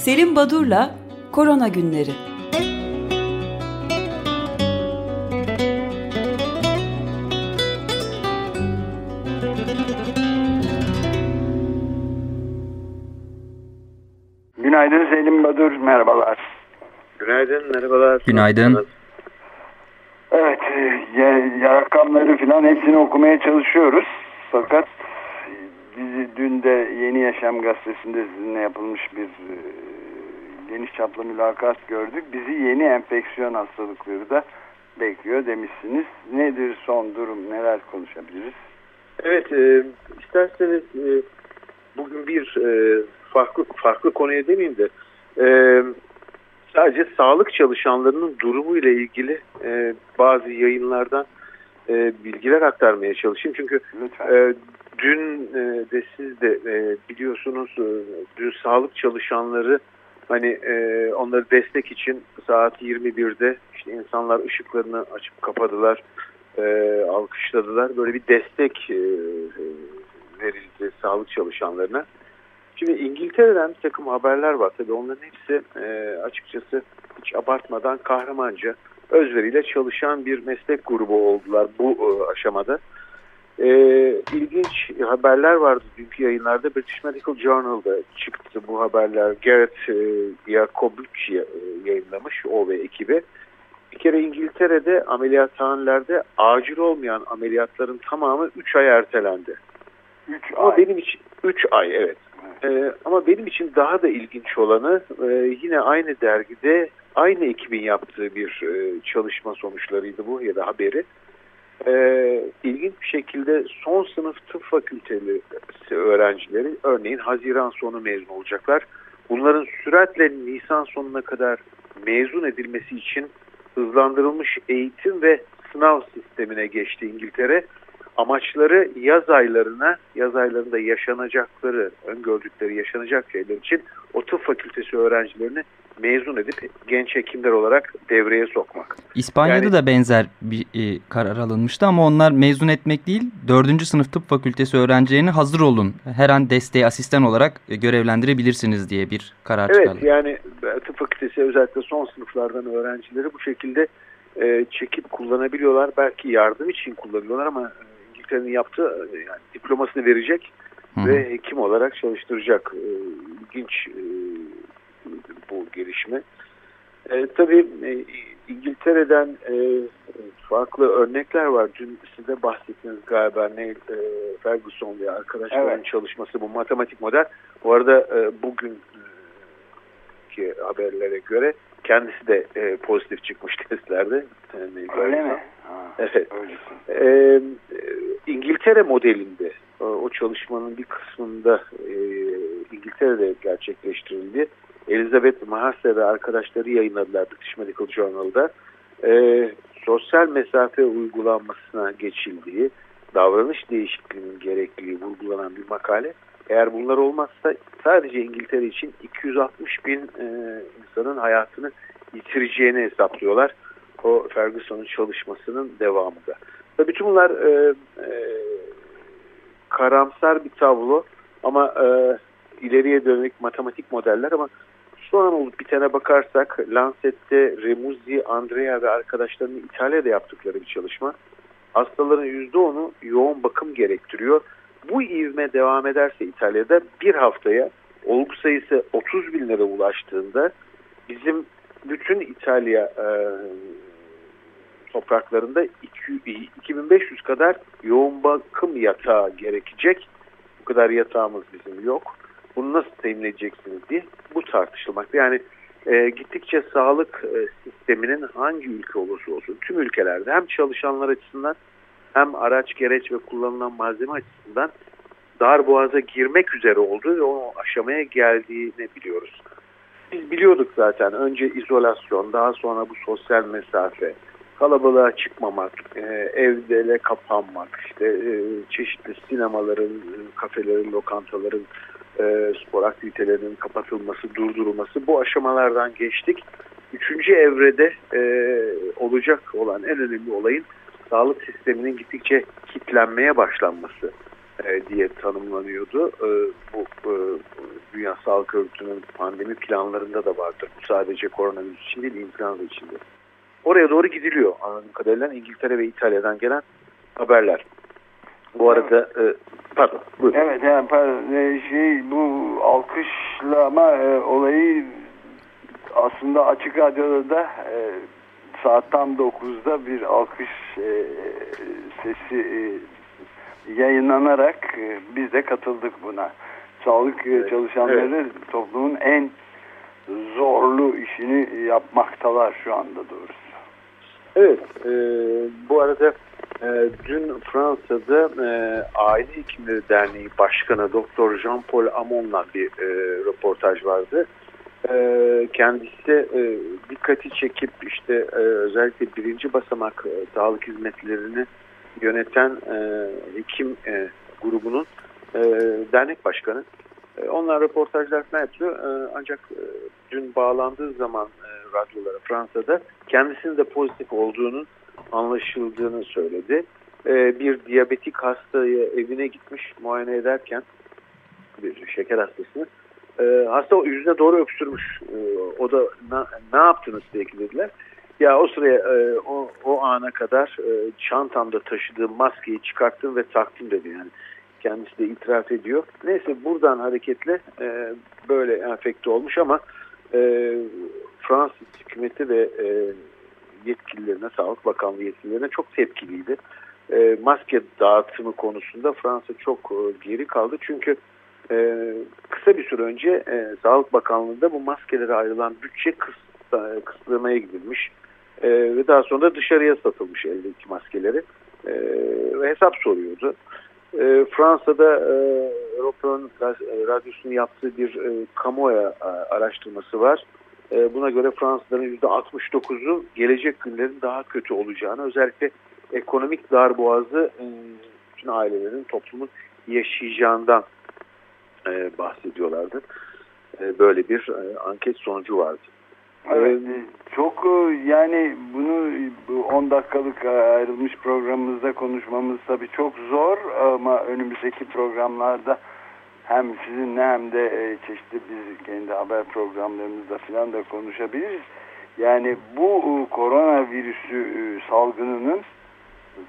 Selim Badur'la Korona Günleri Günaydın Selim Badur, merhabalar. Günaydın, merhabalar. Günaydın. Evet, e, rakamları falan hepsini okumaya çalışıyoruz. Fakat bizi dün de Yeni Yaşam gazetesinde sizinle yapılmış bir e, geniş çaplı mülakat gördük. Bizi yeni enfeksiyon hastalıkları da bekliyor demişsiniz. Nedir son durum, neler konuşabiliriz? Evet, e, isterseniz e, bugün bir e, farklı farklı konuya demeyeyim de e, sadece sağlık çalışanlarının durumu ile ilgili e, bazı yayınlardan e, bilgiler aktarmaya çalışayım. Çünkü e, dün e, de siz de e, biliyorsunuz e, dün sağlık çalışanları hani e, onları destek için saat 21'de işte insanlar ışıklarını açıp kapadılar, e, alkışladılar. Böyle bir destek e, verildi sağlık çalışanlarına. Şimdi İngiltere'den bir takım haberler var. Tabii onların hepsi e, açıkçası hiç abartmadan kahramanca özveriyle çalışan bir meslek grubu oldular bu e, aşamada. E, ilginç haberler vardı dünkü yayınlarda. British Medical Journal'da çıktı bu haberler. Garrett e, Yacobucci e, yayınlamış o ve ekibi. Bir kere İngiltere'de ameliyathanelerde acil olmayan ameliyatların tamamı 3 ay ertelendi. 3 Ama benim için 3 ay evet. Ee, ama benim için daha da ilginç olanı e, yine aynı dergide aynı ekibin yaptığı bir e, çalışma sonuçlarıydı bu ya da haberi. E, ilginç bir şekilde son sınıf tıp fakülteli öğrencileri örneğin Haziran sonu mezun olacaklar. Bunların süratle Nisan sonuna kadar mezun edilmesi için hızlandırılmış eğitim ve sınav sistemine geçti İngiltere amaçları yaz aylarına, yaz aylarında yaşanacakları, öngördükleri yaşanacak şeyler için o tıp fakültesi öğrencilerini mezun edip genç hekimler olarak devreye sokmak. İspanya'da yani, da benzer bir e, karar alınmıştı ama onlar mezun etmek değil, dördüncü sınıf tıp fakültesi öğrencilerini hazır olun, her an desteği asistan olarak e, görevlendirebilirsiniz diye bir karar evet, çıkardı. Evet yani e, tıp fakültesi özellikle son sınıflardan öğrencileri bu şekilde e, çekip kullanabiliyorlar. Belki yardım için kullanıyorlar ama İngiltere'nin yaptığı yani diplomasını verecek Hı. ve hekim olarak çalıştıracak. E, ilginç e, bu gelişme. E, tabii e, İngiltere'den e, farklı örnekler var. Dün size bahsettiniz galiba Neil e, Ferguson ve arkadaşların evet. çalışması bu matematik model. Bu arada e, bugün ki haberlere göre kendisi de e, pozitif çıkmış testlerde. Öyle mi? Ha, evet. Ee, İngiltere modelinde o çalışmanın bir kısmında e, İngiltere'de gerçekleştirildi. Elizabeth Mahase ve arkadaşları yayınladılar British Medical Journal'da. E, sosyal mesafe uygulanmasına geçildiği, davranış değişikliğinin gerekliliği vurgulanan bir makale. Eğer bunlar olmazsa sadece İngiltere için 260 bin e, insanın hayatını yitireceğini hesaplıyorlar. O Ferguson'un çalışmasının devamında. Tabii bütün bunlar e, e, karamsar bir tablo ama e, ileriye dönük matematik modeller ama an olup bitene bakarsak Lancet'te Remuzzi, Andrea ve arkadaşlarının İtalya'da yaptıkları bir çalışma. Hastaların %10'u yoğun bakım gerektiriyor. Bu ivme devam ederse İtalya'da bir haftaya olgu sayısı 30 binlere ulaştığında bizim bütün İtalya e, topraklarında 2500 kadar yoğun bakım yatağı gerekecek. Bu kadar yatağımız bizim yok. Bunu nasıl temin edeceksiniz diye bu tartışılmakta. Yani e, gittikçe sağlık e, sisteminin hangi ülke olursa olsun tüm ülkelerde hem çalışanlar açısından hem araç gereç ve kullanılan malzeme açısından dar boğaza girmek üzere olduğu ve o aşamaya geldiğini biliyoruz. Biz biliyorduk zaten önce izolasyon daha sonra bu sosyal mesafe kalabalığa çıkmamak, e, evdele kapanmak, işte e, çeşitli sinemaların, kafelerin, lokantaların, e, spor aktivitelerinin kapatılması, durdurulması bu aşamalardan geçtik. Üçüncü evrede e, olacak olan en önemli olayın sağlık sisteminin gittikçe kitlenmeye başlanması e, diye tanımlanıyordu. E, bu e, Dünya Sağlık Örgütü'nün pandemi planlarında da vardır. Bu sadece koronavirüs için değil, influenza için de. Oraya doğru gidiliyor anladığım kadarıyla İngiltere ve İtalya'dan gelen haberler. Bu arada e, pardon buyurun. Evet yani pardon, e, şey bu alkışlama e, olayı aslında açık radyoda da e, saat tam 9'da bir alkış e, sesi e, yayınlanarak e, biz de katıldık buna. Sağlık e, Evet, çalışanları evet. toplumun en zorlu işini yapmaktalar şu anda doğrusu. Evet, e, bu arada e, dün Fransa'da e, Aile Hekimleri Derneği Başkanı Doktor Jean-Paul Amon'la bir e, röportaj vardı. E, kendisi e, dikkati çekip işte e, özellikle birinci basamak e, sağlık hizmetlerini yöneten e, hekim e, grubunun e, dernek başkanı. E, onlar röportajlar falan yapıyor. E, ancak e, dün bağlandığı zaman radyolara Fransa'da kendisinin de pozitif olduğunun anlaşıldığını söyledi. Bir diyabetik hastayı evine gitmiş muayene ederken bir şeker hastasını hasta yüzüne doğru öksürmüş. O da ne yaptınız diye dediler. Ya o sıraya o, o ana kadar çantamda taşıdığım maskeyi çıkarttım ve taktım dedi yani. Kendisi de itiraf ediyor. Neyse buradan hareketle e, böyle enfekte olmuş ama e, Fransız hükümeti ve e, yetkililerine, Sağlık Bakanlığı yetkililerine çok tepkiliydi. E, maske dağıtımı konusunda Fransa çok e, geri kaldı. Çünkü e, kısa bir süre önce e, Sağlık Bakanlığı'nda bu maskelere ayrılan bütçe e, kısıtlamaya gidilmiş. E, ve daha sonra dışarıya satılmış eldeki maskeleri. E, hesap soruyordu. E, Fransa'da e, European Radyosu'nun yaptığı bir e, kamuoyu e, araştırması var. E, buna göre Fransızların %69'u gelecek günlerin daha kötü olacağını, özellikle ekonomik darboğazı e, ailelerin, toplumun yaşayacağından e, bahsediyorlardı. E, böyle bir e, anket sonucu vardı. Evet, çok e, yani bunu bu 10 dakikalık ayrılmış programımızda konuşmamız tabii çok zor ama önümüzdeki programlarda hem sizinle hem de e, çeşitli biz kendi haber programlarımızda falan da konuşabiliriz. Yani bu e, koronavirüsü salgınının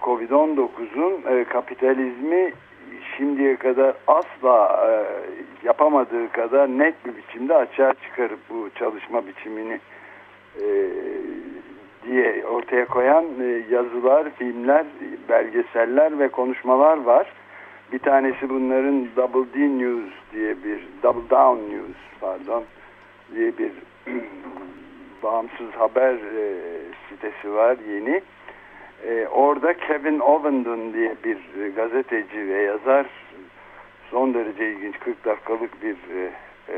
Covid-19'un kapitalizmi şimdiye kadar asla e, yapamadığı kadar net bir biçimde açığa çıkarıp bu çalışma biçimini e, diye ortaya koyan e, yazılar, filmler, belgeseller ve konuşmalar var. Bir tanesi bunların Double D News diye bir Double Down News pardon diye bir bağımsız haber e, sitesi var yeni. E, orada Kevin Ovenden diye bir e, gazeteci ve yazar son derece ilginç 40 dakikalık bir e, e,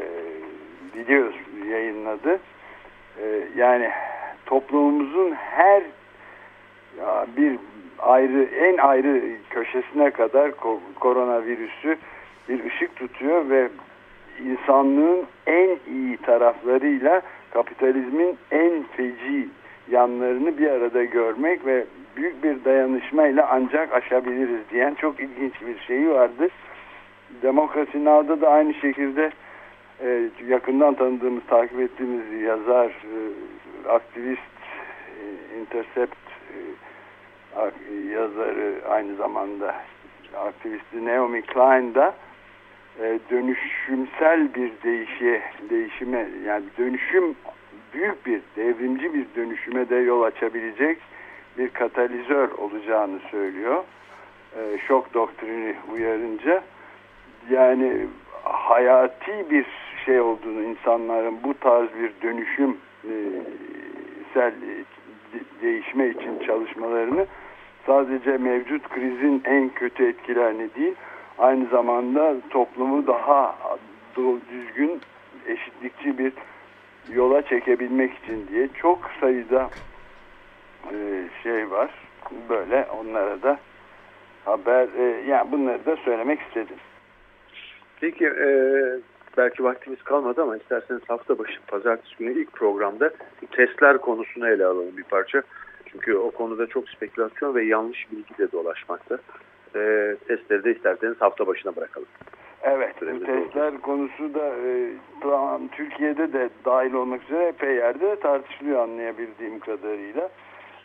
video yayınladı. E, yani toplumumuzun her ya bir ayrı en ayrı köşesine kadar koronavirüsü bir ışık tutuyor ve insanlığın en iyi taraflarıyla kapitalizmin en feci yanlarını bir arada görmek ve büyük bir dayanışmayla ancak aşabiliriz diyen çok ilginç bir şeyi vardı. Demokrasi Now'da da aynı şekilde e, yakından tanıdığımız, takip ettiğimiz yazar, e, aktivist, e, Intercept e, yazarı aynı zamanda aktivisti Naomi Klein da e, dönüşümsel bir değişe, değişime yani dönüşüm büyük bir devrimci bir dönüşüme de yol açabilecek bir katalizör olacağını söylüyor. E, şok doktrini uyarınca yani hayati bir şey olduğunu insanların bu tarz bir dönüşüm e, sel değişme için çalışmalarını sadece mevcut krizin en kötü etkilerini değil aynı zamanda toplumu daha düzgün eşitlikçi bir yola çekebilmek için diye çok sayıda e, şey var. Böyle onlara da haber e, yani bunları da söylemek istedim. Peki e, belki vaktimiz kalmadı ama isterseniz hafta başı pazartesi günü ilk programda testler konusunu ele alalım bir parça. Çünkü o konuda çok spekülasyon ve yanlış bilgi de dolaşmakta. E, testleri de isterseniz hafta başına bırakalım. Evet, bu testler konusu da e, Türkiye'de de dahil olmak üzere epey yerde tartışılıyor anlayabildiğim kadarıyla.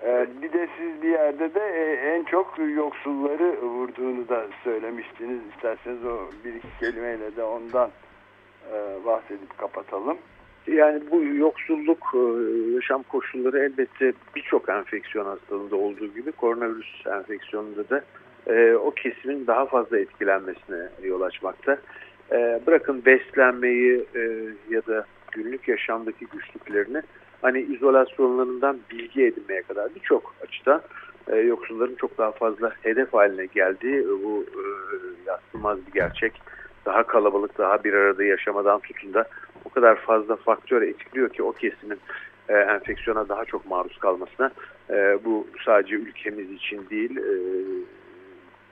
E, bir de siz bir yerde de e, en çok yoksulları vurduğunu da söylemiştiniz. İsterseniz o bir iki kelimeyle de ondan e, bahsedip kapatalım. Yani bu yoksulluk, e, yaşam koşulları elbette birçok enfeksiyon hastalığında olduğu gibi koronavirüs enfeksiyonunda da o kesimin daha fazla etkilenmesine yol açmakta. Bırakın beslenmeyi ya da günlük yaşamdaki güçlüklerini hani izolasyonlarından bilgi edinmeye kadar birçok açıdan yoksulların çok daha fazla hedef haline geldiği bu e, yatsılmaz bir gerçek. Daha kalabalık, daha bir arada yaşamadan tutun da o kadar fazla faktör etkiliyor ki o kesimin e, enfeksiyona daha çok maruz kalmasına e, bu sadece ülkemiz için değil e,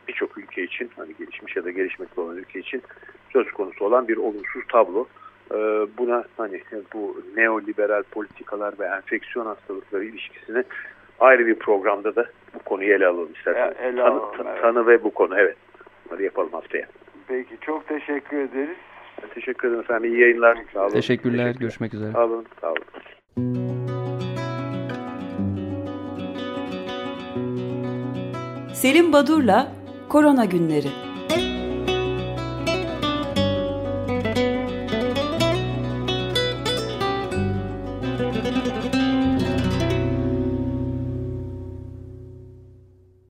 birçok ülke için hani gelişmiş ya da gelişmekte olan ülke için söz konusu olan bir olumsuz tablo. E, buna hani bu neoliberal politikalar ve enfeksiyon hastalıkları ilişkisini ayrı bir programda da bu konuyu ele alalım isterseniz. ele alalım, tanı, evet. tanı ve bu konu evet. Bunları yapalım haftaya. Peki çok teşekkür ederiz. Teşekkür ederim efendim. İyi yayınlar. Sağ olun. Teşekkürler. Teşekkür. Görüşmek üzere. Sağ olun. Sağ olun. Selim Badur'la Korona Günleri